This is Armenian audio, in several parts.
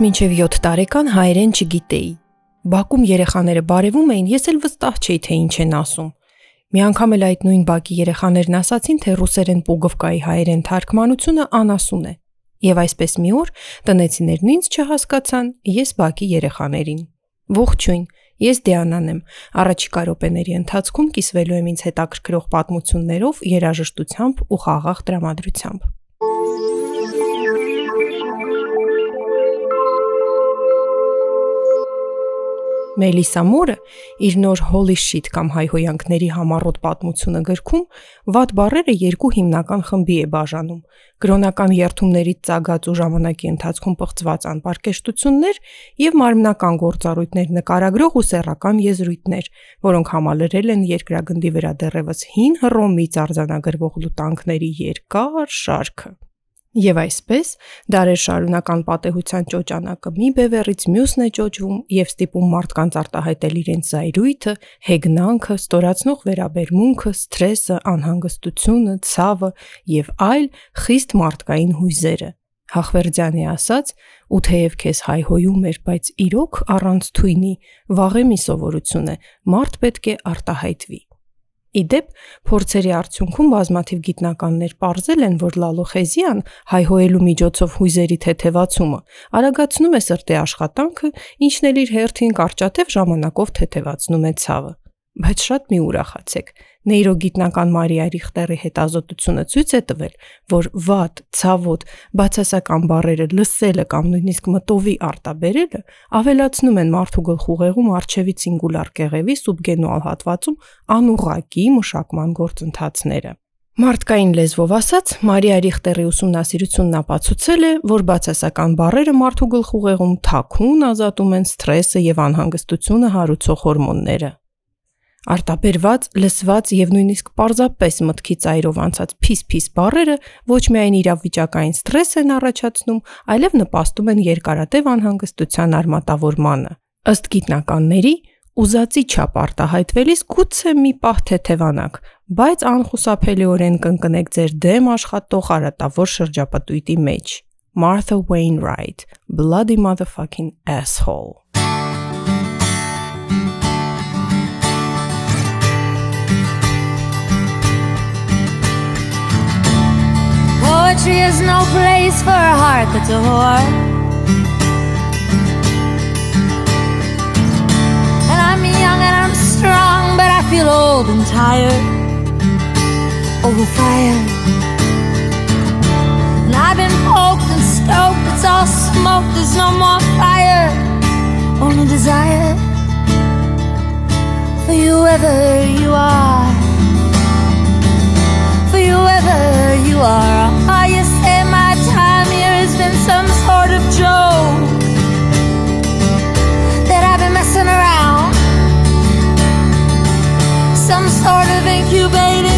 Մինչև 7 տարեկան հայերեն չգիտեի։ Բակում երեխաները բարևում էին, ես էլ վստահ չէի, թե ինչ են ասում։ Մի անգամ էլ այդ նույն բակի երեխաներն ասացին, թե ռուսերեն Պուգովկայի հայերեն թարգմանությունը անասուն է։ Եվ այսպես մի օր տնեցիներն ինձ չհասկացան, ես բակի երեխաներին։ Ողջույն, ես Դիանան եմ։ Առաջիկա րոպեների ընթացքում կիսվելու եմ ինձ հետաքրքրող պատմություններով, երաժշտությամբ ու խաղաղ տրամադրությամբ։ Մելիսա Մորը իր նոր Holy Shit կամ հայհոյանքների համառոտ պատմությունը գրքում վատ բարերը երկու հիմնական խմբի է բաժանում. կրոնական երթումներից ծագած ու ժամանակի ընթացքում պղծված անպարկեշտություններ եւ մարմնական գործառույթներ նկարագրող ու սեռական եզրույթներ, որոնք համալրել են երկրագնդի վրա դեռևս հին Հռոմից արձանագրվող լուտանքների երկար շարքը։ Եվ այսպես դարեր շարունական պատեհության ճոճանակը մի բևեռից մյուսն է ճոճվում եւ ստիպում մարդկանց արտահայտել իրենց զայրույթը, հեգնանքը, ստորացնող վերաբերմունքը, սթրեսը, անհանգստությունը, ցավը եւ այլ խիստ մարդկային հույզերը։ Հախվերդյանի ասած, ու թեև քեզ հայհոյում էր, բայց իրոք առանց թույնի, վաղեմի սովորություն է, մարդ պետք է արտահայտվի։ Իդեպ, փորձերի արդյունքում բազմաթիվ գիտնականներ ողրզել են, որ լալոխեզիան հայհոյելու միջոցով հույզերի թեթևացումը արագացնում է սրտի աշխատանքը, ինչն էլ իր հերթին կարճատև ժամանակով թեթևացնում է ցավը։ Բայց շատ մի ուրախացեք։ Նեյրոգիտնական Մարիա Ռիխտերի հետազոտությունը ցույց է տվել, որ վատ, ցավոտ, բացասական բառերը լսելը կամ նույնիսկ մտովի արտաբերելը ավելացնում են մարդու գլխուղեղում արչևի սինգուլար կեղևի սուբգենուալ հատվածում անուղակի մշակման գործընթացները։ Մարդկային լեզվով ասած, Մարիա Ռիխտերի ուսումնասիրությունն ապացուցել է, որ բացասական բառերը մարդու գլխուղեղում թաքուն ազատում են սթրեսը եւ անհանգստությունը հարուցող հորմոնները։ Արտաբերված, լսված եւ նույնիսկ պարզապես մտքի ծայրով անցած փիս-փիս բառերը ոչ միայն իրավիճակային ստրես են առաջացնում, այլև նպաստում են երկարատև անհանգստության արմատավորմանը։ Ըստ գիտնականների, ուզածի չափ արտահայտվելիս գուցե մի պահ թեթևանաք, բայց անխուսափելիորեն կընկնեք ձեր դեմ աշխատող արատավոր շրջապտույտի մեջ։ Martha Wainwright, bloody motherfucking asshole Poetry is no place for a heart that's a whore. And I'm young and I'm strong, but I feel old and tired. Overfired. And I've been poked and stoked, it's all smoke, there's no more fire. Only desire for you wherever you are. Are. Oh, you say my time here has been some sort of joke. That I've been messing around. Some sort of incubating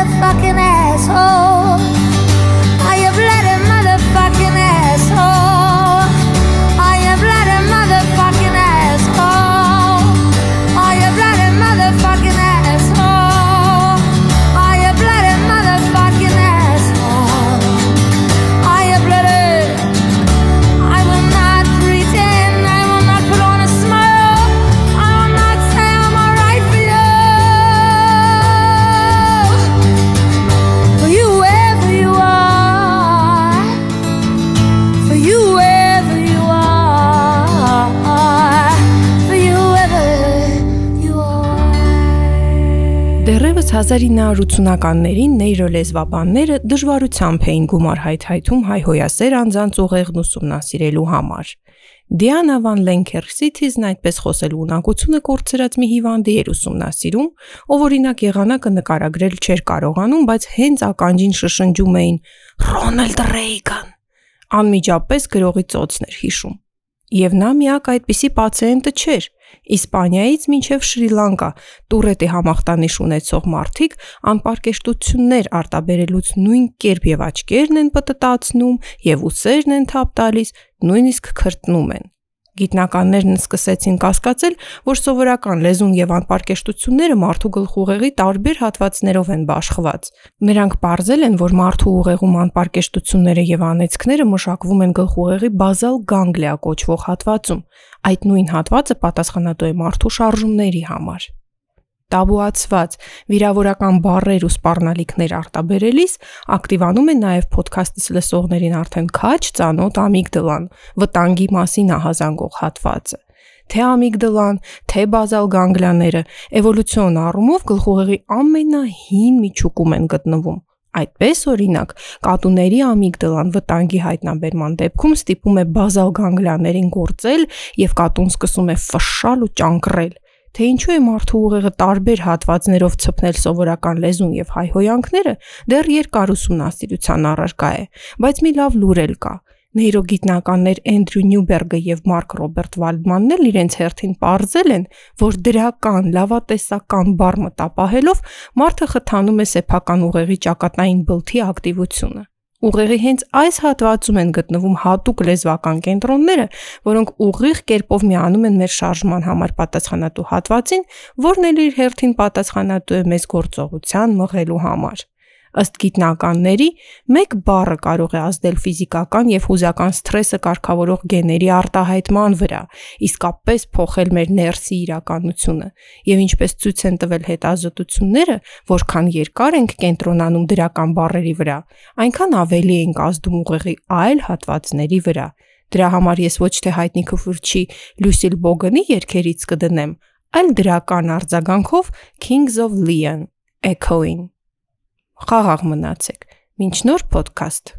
a fucking asshole. 1980-ականներին նեյրոլեզվաբանները դժվարությամբ էին գումար հայթայթում հայհոյասեր անձանց ուղեղն ուսումնասիրելու համար։ Դիանա Վան Լենքերսիթիզն այդպես խոսելու ունակությունը կորցրած մի հիվանդի էր ուսումնասիրում, ով օրինակ եղանակը նկարագրել չէր կարողանում, բայց հենց ականջին շշնջում էին Ռոնալդ Ռեյգան։ Անմիջապես գրողի ծոցն էր հիշում։ Եվ նա միակ այդպիսի պացիենտը չէր։ Իսպանիայից մինչև Շրի Լանկա տուրետի համախտանիշ ունեցող մարդիկ անպարկեշտություններ արտաբերելուց նույն կերպ եւ աչքերն են պտտացնում եւ ուսերն են թափ տալիս, նույնիսկ քրտնում են։ Գիտնականներն սկսեցին կասկածել, որ սովորական լեզուն եւ անպարկեշտությունները մարդու գլխուղեղի տարբեր հատվածներով են բաշխված։ Նրանք ողրզել են, որ մարդու ուղեղում անպարկեշտությունները եւ անեծքները մշակվում են գլխուղեղի բազալ գանգլիա կոչվող հատվածում։ Այդ նույն հատվածը պատասխանատու է մարդու շարժումների համար տաբուացված վիրավորական բառեր ու սպառնալիքներ արտաբերելիս ակտիվանում է նաև ոդքասթս լսողներին արդեն քաչ ծանոթ ամիգդալան, վտանգի մասին ահազանգող հատվածը թե ամիգդալան, թե բազալ գանգլիաները էվոլյուցիոն առումով գլխուղեղի ամենահին միջուկում են գտնվում։ Այդպես օրինակ, կատուների ամիգդալան վտանգի հայտնաբերման դեպքում ստիպում է բազալ գանգլիաներին գործել եւ կատուն սկսում է ֆշալ ու ճանկռել թե ինչու է մարդու ուղեղը տարբեր հատվածներով ցպնել սովորական լեզուն եւ հայհոյանքները, դեռ երկար ուսումնասիրության առարկա է, բայց մի լավ լուր էլ կա։ Նեյրոգիտնականներ Էնդրյու Նյուբերգը եւ Մարկ Ռոբերտ Վալդմանն էլ իրենց հերթին ողրզել են, որ դրական, լավատեսական բառ մտապահելով մարդը խթանում է սեփական ուղեղի ճակատային բլթի ակտիվությունը։ Ուղեղի հենց այս հատվածում են գտնվում հատուկ լեզվական կենտրոնները, որոնք ուղիղ կերպով միանում են մեր շարժման համար պատասխանատու հատվածին, որն էլ իր հերթին պատասխանատու է մեզ գործողության մղելու համար։ Ըստ գիտնականների, մեկ բառը կարող է ազդել ֆիզիկական եւ հուզական սթրեսը կարգավորող գեների արտահայտման վրա, իսկապես փոխել մեր ներսի իրականությունը։ Եվ ինչպես ցույց են տվել հետազոտությունները, որքան երկար ենք կենտրոնանում դրական բառերի վրա, այնքան ավելի ենք ազդում ուղեղի այլ հատվածների վրա։ Դրա համար ես ոչ թե հայտնի քֆուրչի Լյուսիլ Բոգանի երկերից կդնեմ, այլ դրական արձագանքով Kings of Leon Echoing Խաղաղ մնացեք։ Մինչ նոր ոդքասթ։